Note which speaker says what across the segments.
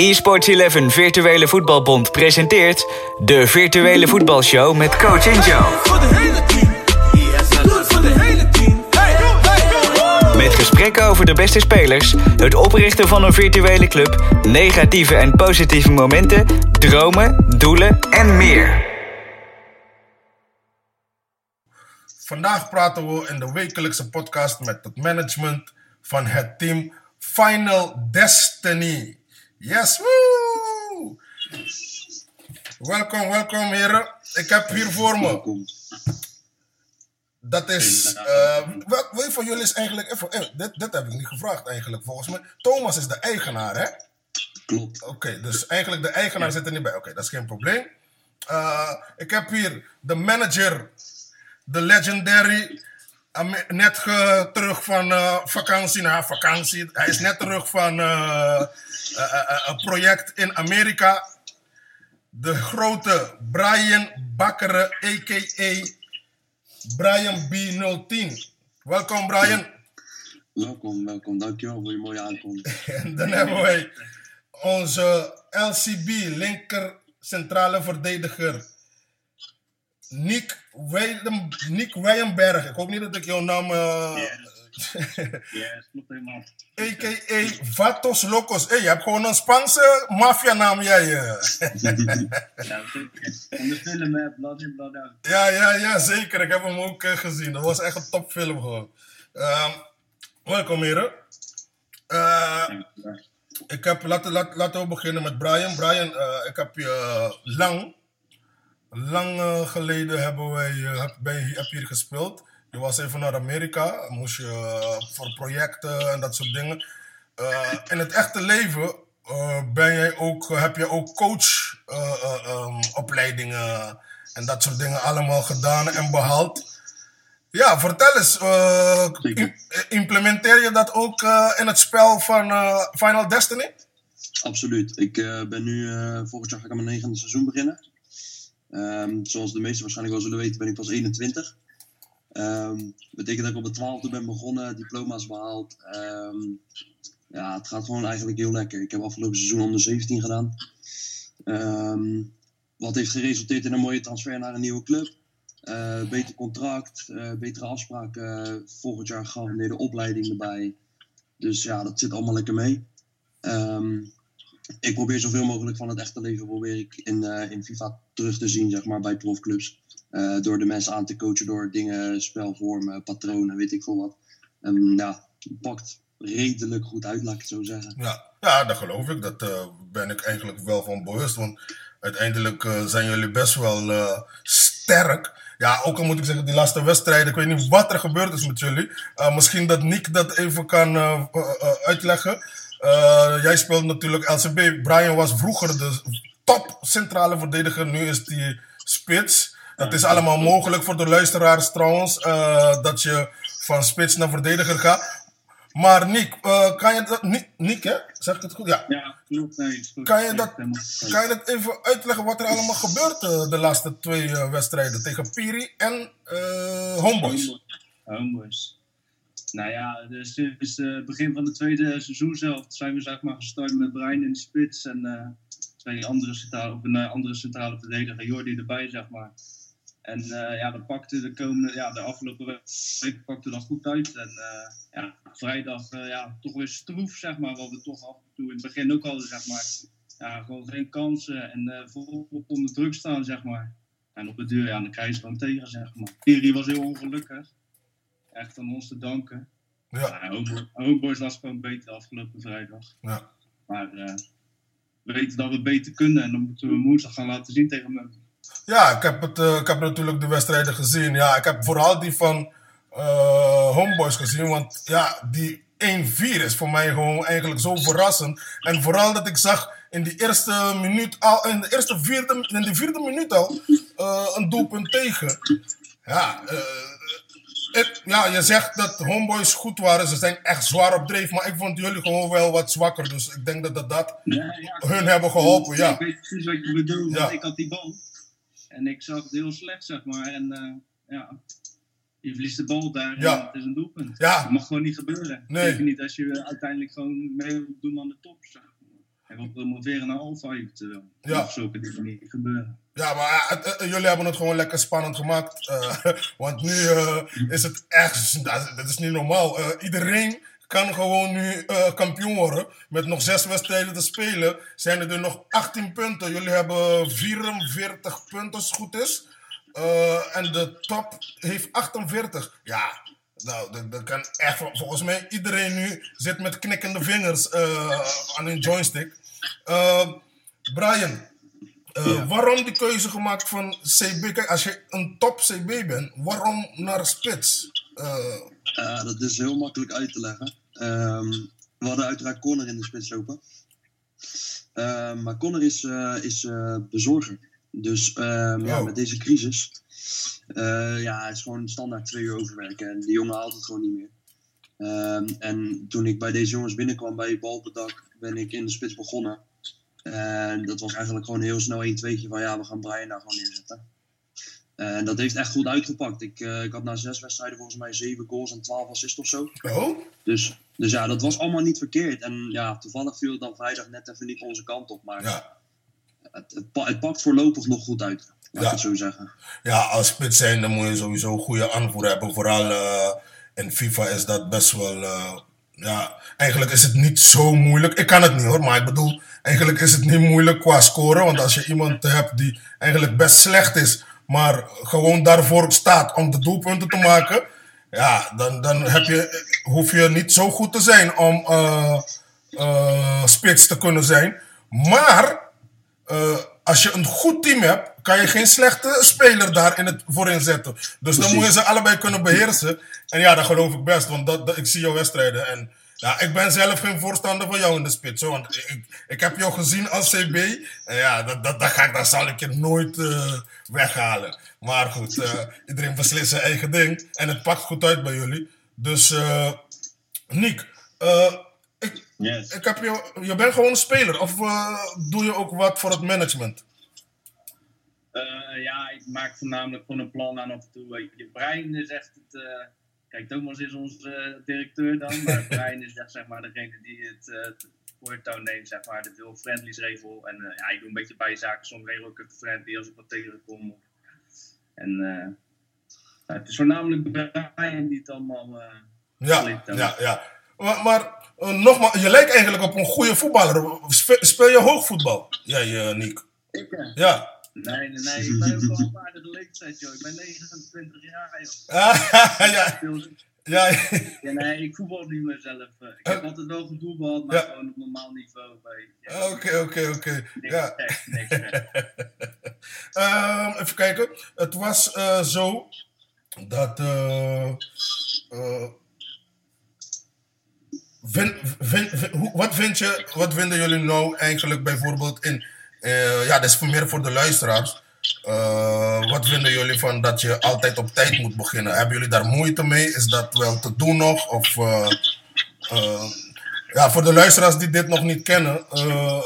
Speaker 1: eSports 11 Virtuele Voetbalbond presenteert de Virtuele Voetbalshow met Coach en Joe.
Speaker 2: Hey.
Speaker 1: Met gesprekken over de beste spelers, het oprichten van een virtuele club, negatieve en positieve momenten, dromen, doelen en meer.
Speaker 3: Vandaag praten we in de wekelijkse podcast met het management van het team Final Destiny. Yes, woe! Welkom, welkom heren. Ik heb hier voor me. Dat is. eh wat, wie van jullie is eigenlijk. Even, eh, dit, dit heb ik niet gevraagd eigenlijk. Volgens mij. Thomas is de eigenaar, hè?
Speaker 4: Klopt.
Speaker 3: Oké, dus eigenlijk de eigenaar zit er niet bij. Oké, dat is geen probleem. Eh, ik heb hier de manager, de legendary, net ge- terug van eh, vakantie naar vakantie. Hij is net terug van eh, eh, een project in Amerika. De grote Brian Bakkeren, a.k.a. Brian B010. Welkom Brian.
Speaker 4: Welkom, welkom. Dankjewel voor je mooie aankomst.
Speaker 3: En dan hebben wij onze LCB, linker centrale verdediger. Nick, Weidem, Nick. Ik hoop niet dat ik jouw naam. eh
Speaker 5: Ja, klopt helemaal.
Speaker 3: A.k.a. Vatos Locos. Hey, je hebt gewoon een Spaanse maffianaam, jij. eh.
Speaker 5: Ja, zeker. Van de film, hè, Blood in, Blood out.
Speaker 3: ja, ja, ja, zeker. Ik heb hem ook eh, gezien. Dat was echt een topfilm gewoon. Ehm, welkom, heren.
Speaker 5: Ja,
Speaker 3: Ik heb, laten, laten, laten we beginnen met Brian. Brian, ik heb je lang, lang geleden hebben wij, eh, heb, bij, heb je hier gespeeld. Je was even naar Amerika, moest je eh, voor projecten en dat soort dingen. Eh, in het echte leven ben jij ook, heb je ook coachopleidingen en dat soort dingen allemaal gedaan en behaald. Ja, vertel eens, implementeer je dat ook in het spel van Final Destiny?
Speaker 4: Absoluut. Ik ben nu, volgend jaar ga ik aan mijn negende seizoen beginnen. Ehm, zoals de meesten waarschijnlijk wel zullen weten, ben ik pas 21. Ehm betekent dat ik op de 12e ben begonnen, diploma's behaald. Ehm, ja, het gaat gewoon eigenlijk heel lekker. Ik heb afgelopen seizoen onder 17 gedaan. Wat heeft geresulteerd in een mooie transfer naar een nieuwe club. Eh, beter contract, eh, betere afspraken. volgend jaar gegarandeerde opleiding erbij. Dus ja, dat zit allemaal lekker mee. Ik probeer zoveel mogelijk van het echte leven probeer ik in, eh, in FIFA terug te zien, zeg maar, bij profclubs. Eh, door de mensen aan te coachen, door dingen, spelvormen, patronen, weet ik veel wat. En ja, pakt redelijk goed uit, laat ik het zo zeggen.
Speaker 3: Ja, ja dat geloof ik. Dat eh, ben ik eigenlijk wel van bewust. Want uiteindelijk zijn jullie best wel sterk. Ja, ook al moet ik zeggen, die laatste wedstrijden. Ik weet niet wat er gebeurd is met jullie. Misschien dat Nick dat even kan uitleggen. Eh, jij speelt natuurlijk LCB. Brian was vroeger de top centrale verdediger. Nu is die spits. Dat is allemaal mogelijk voor de luisteraars trouwens. eh, dat je van spits naar verdediger gaat. Maar Nick, eh, kan je dat... Nick, Nick, hè? Zeg ik het goed? Ja.
Speaker 5: Ja, klopt. Nee.
Speaker 3: Kan je dat-. Kan je dat even uitleggen wat er allemaal gebeurt de laatste twee wedstrijden tegen Piri en Homeboys?
Speaker 5: Homeboys. Nou ja, dus sinds eh, het begin van het tweede seizoen zelf zijn we zeg maar gestart met Brian in de spits en eh, twee andere centrale, of een eh, andere centrale verdediger, Jordi erbij zeg maar. En ja, dat pakte de komende, ja, de afgelopen week pakte dat goed uit. En ja, vrijdag ja, toch weer stroef zeg maar, wat we toch af en toe in het begin ook hadden zeg maar. Ja, gewoon geen kansen en volop onder druk staan zeg maar. En op de deur, ja, dan krijg je gewoon tegen, zeg maar. Piri was heel ongelukkig. Echt aan ons te danken.
Speaker 3: Ja,
Speaker 5: Ja, Homeboys- was gewoon beter afgelopen vrijdag.
Speaker 3: ja.
Speaker 5: Maar eh, we weten dat we beter kunnen en dan moeten we woensdag gaan laten zien tegen hem.
Speaker 3: ja ik, heb het, eh, ik heb natuurlijk de wedstrijden gezien. Ja, ik heb vooral die van eh, Homeboys gezien. Want ja, die 1-4 is voor mij gewoon eigenlijk zo verrassend. En vooral dat ik zag in die eerste minuut al, in de eerste vierde, in de vierde minuut al, een doelpunt tegen. Ja, ik- ja, je zegt dat Homeboys goed waren. Ze zijn echt zwaar op dreef. Maar ik vond jullie gewoon wel wat zwakker. Dus ik denk dat dat, dat
Speaker 5: Ja, ja,
Speaker 3: hun hebben geholpen. Ja.
Speaker 5: Ik weet precies wat je bedoelt, want ik had die bal. En ik zag het heel slecht, zeg maar. En eh, ja, je verliest de bal daar
Speaker 3: Ja.
Speaker 5: het is een doelpunt.
Speaker 3: Ja.
Speaker 5: Dat mag gewoon niet gebeuren.
Speaker 3: Nee.
Speaker 5: Zeker niet als je uiteindelijk gewoon mee wilt doen aan de top. zeg En we promoveren naar Alfa eventueel.
Speaker 3: Ja.
Speaker 5: Of zulke dingen niet gebeuren.
Speaker 3: Ja, maar eh, eh, jullie hebben het gewoon lekker spannend gemaakt. eh, want nu is het echt, dat, dat is niet normaal. Iedereen kan gewoon nu kampioen worden. Met nog zes wedstrijden te spelen zijn er nog 18 punten. Jullie hebben 44 punten als het goed is. En de top heeft 48. Ja, nou, dat, dat kan echt. Volgens mij iedereen nu zit met knikkende vingers eh, aan een joystick. Eh, Brian, eh, waarom die keuze gemaakt van CB? Kijk, als je een top CB bent, waarom naar spits?
Speaker 4: Dat is heel makkelijk uit te leggen. Ehm, we hadden uiteraard Connor in de spits lopen. Ehm, maar Connor is, is bezorger. Dus ehm, ja,
Speaker 3: Oh.
Speaker 4: met deze crisis. Eh, ja, hij is gewoon standaard twee uur overwerken. En die jongen haalt het gewoon niet meer. Ehm, en toen ik bij deze jongens binnenkwam bij Bal op het dak, ben ik in de spits begonnen. En dat was eigenlijk gewoon heel snel 1 2 van ja, we gaan Brian daar gewoon neerzetten. En dat heeft echt goed uitgepakt. Ik, eh, ik had na zes wedstrijden volgens mij zeven goals en 12 assists of zo.
Speaker 3: oh?
Speaker 4: Dus, dus ja, dat was allemaal niet verkeerd. En ja, toevallig viel het dan vrijdag net even niet onze kant op. Maar
Speaker 3: Ja.
Speaker 4: het, het, pa- het pakt voorlopig nog goed uit. Laat
Speaker 3: Ja.
Speaker 4: ik het zo zeggen.
Speaker 3: ja, als spits zijn, dan moet je sowieso een goede aanvoer hebben. Vooral eh, in FIFA is dat best wel. eh, ja, eigenlijk is het niet zo moeilijk. Ik kan het niet hoor, maar ik bedoel, eigenlijk is het niet moeilijk qua scoren. Want als je iemand hebt die eigenlijk best slecht is, maar gewoon daarvoor staat om de doelpunten te maken. Ja, dan, dan heb je, hoef je niet zo goed te zijn om eh, spits te kunnen zijn. Maar als je een goed team hebt, kan je geen slechte speler daar in het, voorin zetten. Dus dan moet je ze allebei kunnen beheersen. En ja, dat geloof ik best, want dat, dat, ik zie jouw wedstrijden. En ja, ik ben zelf geen voorstander van jou in de spits. Hoor, want ik, ik heb jou gezien als CB. En ja, dat, dat, dat, ga ik, dat zal ik je nooit eh, weghalen. Maar goed, eh, iedereen beslist zijn eigen ding. En het pakt goed uit bij jullie. Dus, eh Nick, ik,
Speaker 5: Yes.
Speaker 3: ik heb je, je bent gewoon een speler. Of doe je ook wat voor het management?
Speaker 5: Eh, ja, ik maak voornamelijk gewoon een plan aan af en toe. Je, Brian is echt het. eh, kijk, Thomas is onze eh, directeur dan, maar Brian is echt zeg maar degene die het, het voortouw neemt, zeg maar, de veel friendlies regel. En eh, ja, ik doe een beetje bijzaken, soms regel ik het friendly als ik wat tegenkom. En eh, nou, het is voornamelijk Brian die het allemaal. eh,
Speaker 3: Ja, ja, ja. Maar, maar eh, nogmaals, je lijkt eigenlijk op een goede voetballer. Spe- Speel je hoogvoetbal? Jij, eh Nick.
Speaker 5: ik, eh,
Speaker 3: Ja.
Speaker 5: Nee, nee, nee, ik ben ook wel een aardige leeftijd, joh. Ik ben 29 jaar, joh.
Speaker 3: Ah, ja, ja,
Speaker 5: Ja, nee, ik voetbal niet meer zelf. eh. Ik heb
Speaker 3: Eh.
Speaker 5: altijd wel gevoetbald, maar
Speaker 3: Ja.
Speaker 5: gewoon op normaal niveau.
Speaker 3: Oké, oké, oké. Ja. Ehm, even kijken. Het was eh, zo dat. eh, wat, vind je, wat vinden jullie nou eigenlijk bijvoorbeeld in. Eh, ja, dat is meer voor de luisteraars. Eh, wat vinden jullie van dat je altijd op tijd moet beginnen? Hebben jullie daar moeite mee? Is dat wel te doen nog? Of. eh, ja, voor de luisteraars die dit nog niet kennen,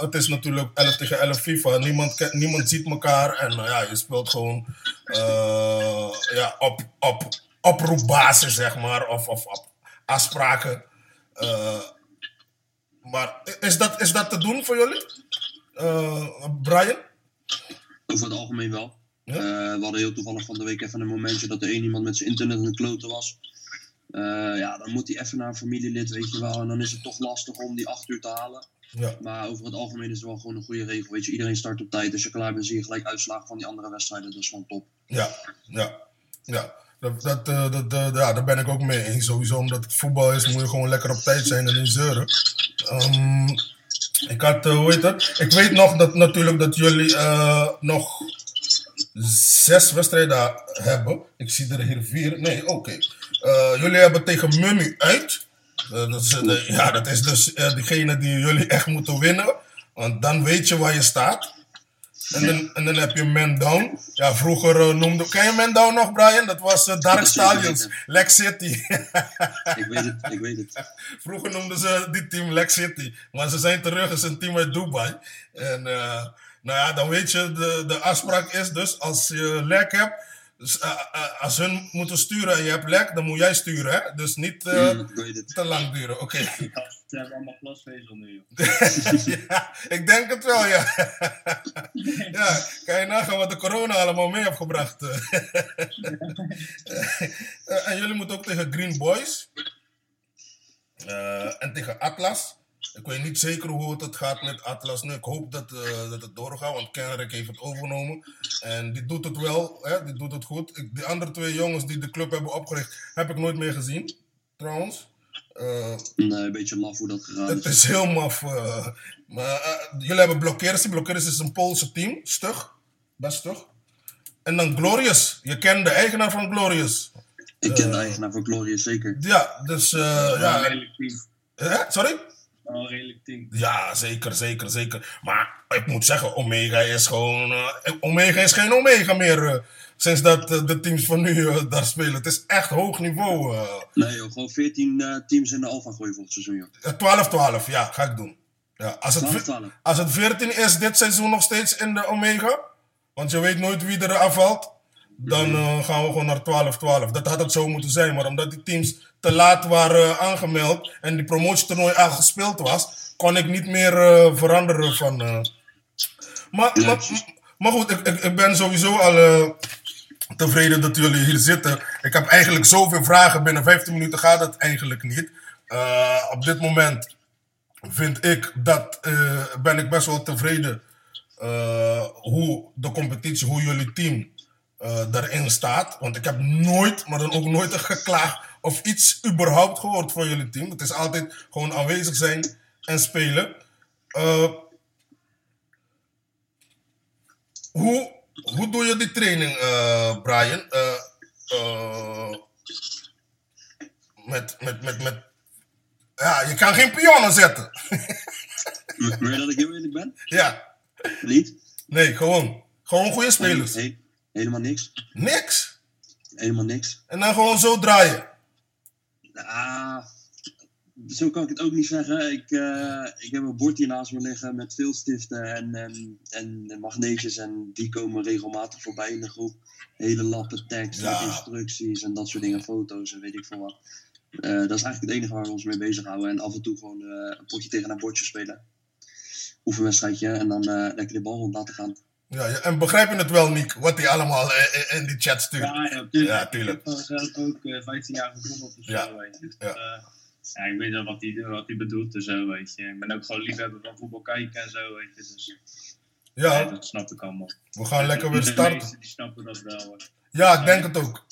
Speaker 3: het is natuurlijk 11 tegen 11 FIFA. Niemand, niemand ziet elkaar en ja, je speelt gewoon ja, op, op oproepbasis, zeg maar, of, of afspraken. Maar is dat, is dat te doen voor jullie? Eh, Brian?
Speaker 4: Over het algemeen wel.
Speaker 3: Ja?
Speaker 4: Eh, we hadden heel toevallig van de week even een momentje dat er één iemand met zijn internet aan het kloten was. Eh, ja, dan moet hij even naar een familielid, weet je wel. En dan is het toch lastig om die acht uur te halen.
Speaker 3: Ja.
Speaker 4: Maar over het algemeen is het wel gewoon een goede regel. Weet je, iedereen start op tijd. Als je klaar bent, zie je gelijk uitslagen van die andere wedstrijden. Dat is gewoon top.
Speaker 3: Ja, ja, ja. Dat, dat, dat, ja, daar ben ik ook mee eens. Sowieso omdat het voetbal is, moet je gewoon lekker op tijd zijn en niet zeuren. Ehm, ik had, eh, hoe heet? Ik weet nog dat natuurlijk dat jullie eh, nog zes wedstrijden hebben. Ik zie er hier vier. Nee, oké. Eh, jullie hebben tegen Mummy uit. Dat, ja, dat is dus diegene die jullie echt moeten winnen. Want dan weet je waar je staat. En dan, en dan heb je Man Down. Ja, vroeger eh, noemde... Ken je Man Down nog, Brian? Dat was eh, Dark Stallions. Lex City.
Speaker 4: Ik weet het, ik weet het.
Speaker 3: vroeger noemden ze die team Lex City. Maar ze zijn terug. Het is een team uit Dubai. En eh, nou ja, dan weet je, de, de afspraak is dus... Als je lek hebt, Dus, eh, eh, als hun moeten sturen en je hebt lek, dan moet jij sturen, hè? Dus niet eh,
Speaker 4: Mm,
Speaker 3: te lang duren. Oké.
Speaker 5: Gasten hebben allemaal glasvezel nu,
Speaker 3: ja, ik denk het wel, ja. ja, kan je nagaan wat de corona allemaal mee heeft gebracht. En jullie moeten ook tegen Green Boys. Eh, en tegen Atlas. Ik weet niet zeker hoe het gaat met Atlas nu. Ik hoop dat, eh, dat het doorgaat, want Kenrick heeft het overgenomen. En die doet het wel, hè? die doet het goed. Ik, die andere twee jongens die de club hebben opgericht, heb ik nooit meer gezien, trouwens. Eh,
Speaker 4: Nee, een beetje laf hoe dat gegaan
Speaker 3: het
Speaker 4: is.
Speaker 3: is heel maf. eh. maar jullie hebben Blokkeris. Blokkeris is een Poolse team. Stug. Best stug. En dan Glorious. Je kent de eigenaar van Glorious.
Speaker 4: Ik ken de eigenaar van Glorious zeker.
Speaker 3: Ja, dus eh, ja.
Speaker 5: redelijk team.
Speaker 3: Hè? Sorry?
Speaker 5: Wel een redelijk team.
Speaker 3: Ja, zeker, zeker, zeker. Maar ik moet zeggen, Omega is gewoon. eh, Omega is geen Omega meer. eh, sinds dat eh, de teams van nu daar spelen. Het is echt hoog niveau.
Speaker 4: Nee joh, gewoon 14 eh, teams in de Alpha gooien volgend seizoen joh.
Speaker 3: 12-12, ja, ga ik doen. Ja, als, het,
Speaker 4: 12-12.
Speaker 3: als het 14 is dit seizoen nog steeds in de Omega, want je weet nooit wie er afvalt, dan eh, gaan we gewoon naar 12-12. Dat had het zo moeten zijn, maar omdat die teams te laat waren aangemeld en die promotietoernooi al gespeeld was, kon ik niet meer eh, veranderen van. eh. Maar, maar, maar goed, ik, ik, ik ben sowieso al eh, tevreden dat jullie hier zitten. Ik heb eigenlijk zoveel vragen. Binnen 15 minuten gaat het eigenlijk niet. Eh, op dit moment vind ik dat eh, ben ik best wel tevreden eh, hoe de competitie, hoe jullie team eh daarin staat. Want ik heb nooit, maar dan ook nooit een geklaagd of iets überhaupt gehoord van jullie team. Het is altijd gewoon aanwezig zijn en spelen. Eh, hoe, hoe doe je die training, eh, Brian? Met, met, met, met. Ja, je kan geen pionnen zetten.
Speaker 4: Wil je dat ik heel eerlijk ben?
Speaker 3: ja,
Speaker 4: Niet?
Speaker 3: nee, gewoon. Gewoon goede spelers.
Speaker 4: Helemaal niks.
Speaker 3: Niks.
Speaker 4: Helemaal niks.
Speaker 3: En dan gewoon zo draaien.
Speaker 4: Ah, zo kan ik het ook niet zeggen. Ik, eh, ik heb een bord hier naast me liggen met veel stiften en, en, en magneetjes. En die komen regelmatig voorbij in de groep. Hele lappen tekst,
Speaker 3: Ja.
Speaker 4: met instructies en dat soort dingen, foto's en weet ik veel wat. Eh, dat is eigenlijk het enige waar we ons mee bezighouden. En af en toe gewoon eh, een potje tegen een bordje spelen. Oefenwedstrijdje en dan lekker de bal rond laten gaan.
Speaker 3: Ja, ja, en begrijp je het wel, Nick, wat hij allemaal eh, eh, in die chat stuurt?
Speaker 5: Ja, ja, tuurlijk.
Speaker 3: Ja, tuurlijk.
Speaker 5: Ik heb zelf ook eh, 15 jaar gevoetbald of
Speaker 3: Ja.
Speaker 5: zo, weet je. Dus,
Speaker 3: Ja.
Speaker 5: eh, ja, ik weet wel wat hij wat die bedoelt en zo, weet je. Ik ben ook gewoon liefhebber van voetbal kijken en zo, weet je. Dus ja,
Speaker 3: Ja,
Speaker 5: dat snap ik allemaal.
Speaker 3: we gaan lekker weer starten.
Speaker 5: meesten die snappen dat wel. hoor.
Speaker 3: Ja, ik denk het ook.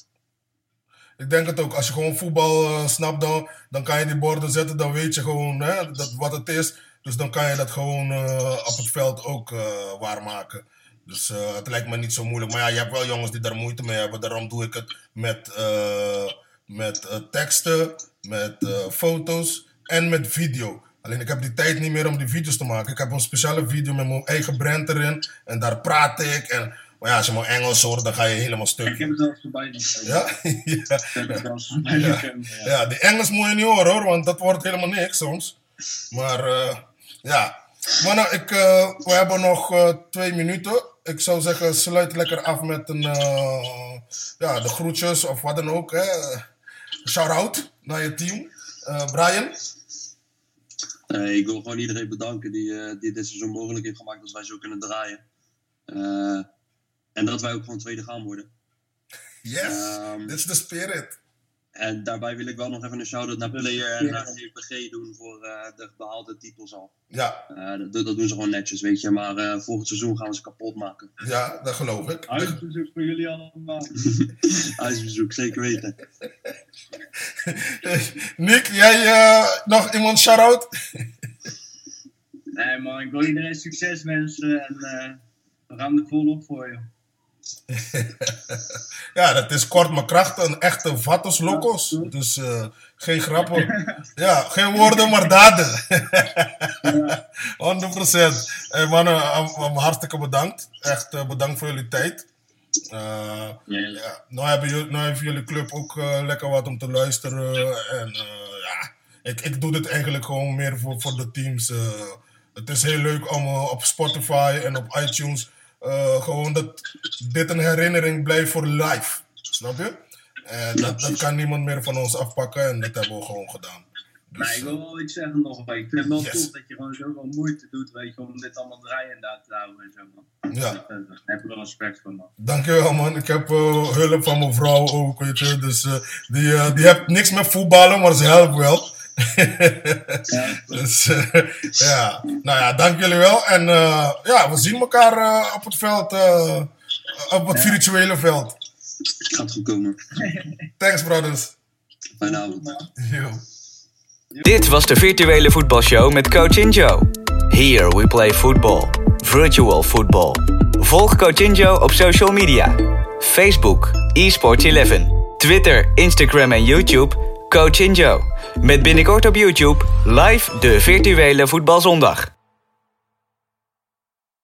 Speaker 3: Ik denk het ook. Als je gewoon voetbal eh, snapt, dan, dan kan je die borden zetten. Dan weet je gewoon hè, dat, wat het is. Dus dan kan je dat gewoon eh, op het veld ook eh, waarmaken. Dus eh, het lijkt me niet zo moeilijk. Maar ja, je hebt wel jongens die daar moeite mee hebben. Daarom doe ik het met, eh, met eh, teksten, met foto's en met video. Alleen ik heb die tijd niet meer om die video's te maken. Ik heb een speciale video met mijn eigen brand erin. En daar praat ik. En, maar ja, als je maar Engels hoort, dan ga je helemaal stuk.
Speaker 5: Ik heb het eens voorbij.
Speaker 3: Ja? ja. Ja.
Speaker 5: Ja.
Speaker 3: Die Engels moet je niet horen hoor, want dat wordt helemaal niks soms. Maar ja. Maar nou, ik, we hebben nog twee minuten. Ik zou zeggen, sluit lekker af met een, eh, ja, de groetjes of wat dan ook. Hè. Shout-out naar je team. Eh, Brian?
Speaker 4: Eh, ik wil gewoon iedereen bedanken die, die dit seizoen mogelijk heeft gemaakt dat wij zo kunnen draaien. En dat wij ook gewoon tweede gaan worden.
Speaker 3: Yes,
Speaker 4: Ehm,
Speaker 3: dit is de spirit.
Speaker 4: En daarbij wil ik wel nog even een shout-out naar Player en naar GPG doen voor eh, de behaalde titels al.
Speaker 3: Ja,
Speaker 4: Eh, dat, dat doen ze gewoon netjes, weet je. Maar eh, volgend seizoen gaan we ze kapot maken.
Speaker 3: ja, dat geloof ik.
Speaker 5: Huisbezoek voor jullie allemaal.
Speaker 4: Huisbezoek, zeker weten.
Speaker 3: Nick, jij nog iemand shout-out?
Speaker 5: Nee man, ik wil iedereen succes wensen en eh, we gaan er volop voor je.
Speaker 3: Ja, dat is kort maar krachtig. Een echte vatos locos. Dus eh, geen grappen. Ja, geen woorden, maar daden. 100%. Hey mannen, eh, hartstikke bedankt. Echt eh, bedankt voor jullie tijd. Eh,
Speaker 5: Ja,
Speaker 3: nou, hebben jullie, nou heeft jullie club ook lekker wat om te luisteren. En ja, ik, ik doe dit eigenlijk gewoon meer voor, voor de teams. het is heel leuk om op Spotify en op iTunes eh, gewoon dat dit een herinnering blijft voor life. Snap je? En dat, dat
Speaker 4: precies.
Speaker 3: kan niemand meer van ons afpakken en dat hebben we gewoon gedaan.
Speaker 5: Maar
Speaker 3: Dus,
Speaker 5: ik wil wel iets zeggen nog. Ik vind het wel
Speaker 3: Yes.
Speaker 5: tof dat je gewoon zoveel moeite doet, weet je, om dit allemaal draaiende te houden en zo, man.
Speaker 3: Ja.
Speaker 5: Dat, eh, Daar heb ik wel respect voor, man.
Speaker 3: Dankjewel man. Ik heb eh, hulp van mijn vrouw ook, weet je. Dus eh, die, eh, die heeft niks met voetballen, maar ze helpt wel.
Speaker 5: Ja,
Speaker 3: dus eh, ja, nou ja, dank jullie wel. En eh, ja, we zien elkaar eh, op het veld, eh, op het virtuele veld.
Speaker 4: Gaat goed komen.
Speaker 3: Thanks brothers.
Speaker 4: Fijne avond.
Speaker 1: Dit was de virtuele voetbalshow met Coach Injo. Here we play football. Virtual football. Volg Coach Injo op social media. Facebook, eSports 11. Twitter, Instagram en YouTube, Coach Injo. Met binnenkort op YouTube live de virtuele voetbalzondag.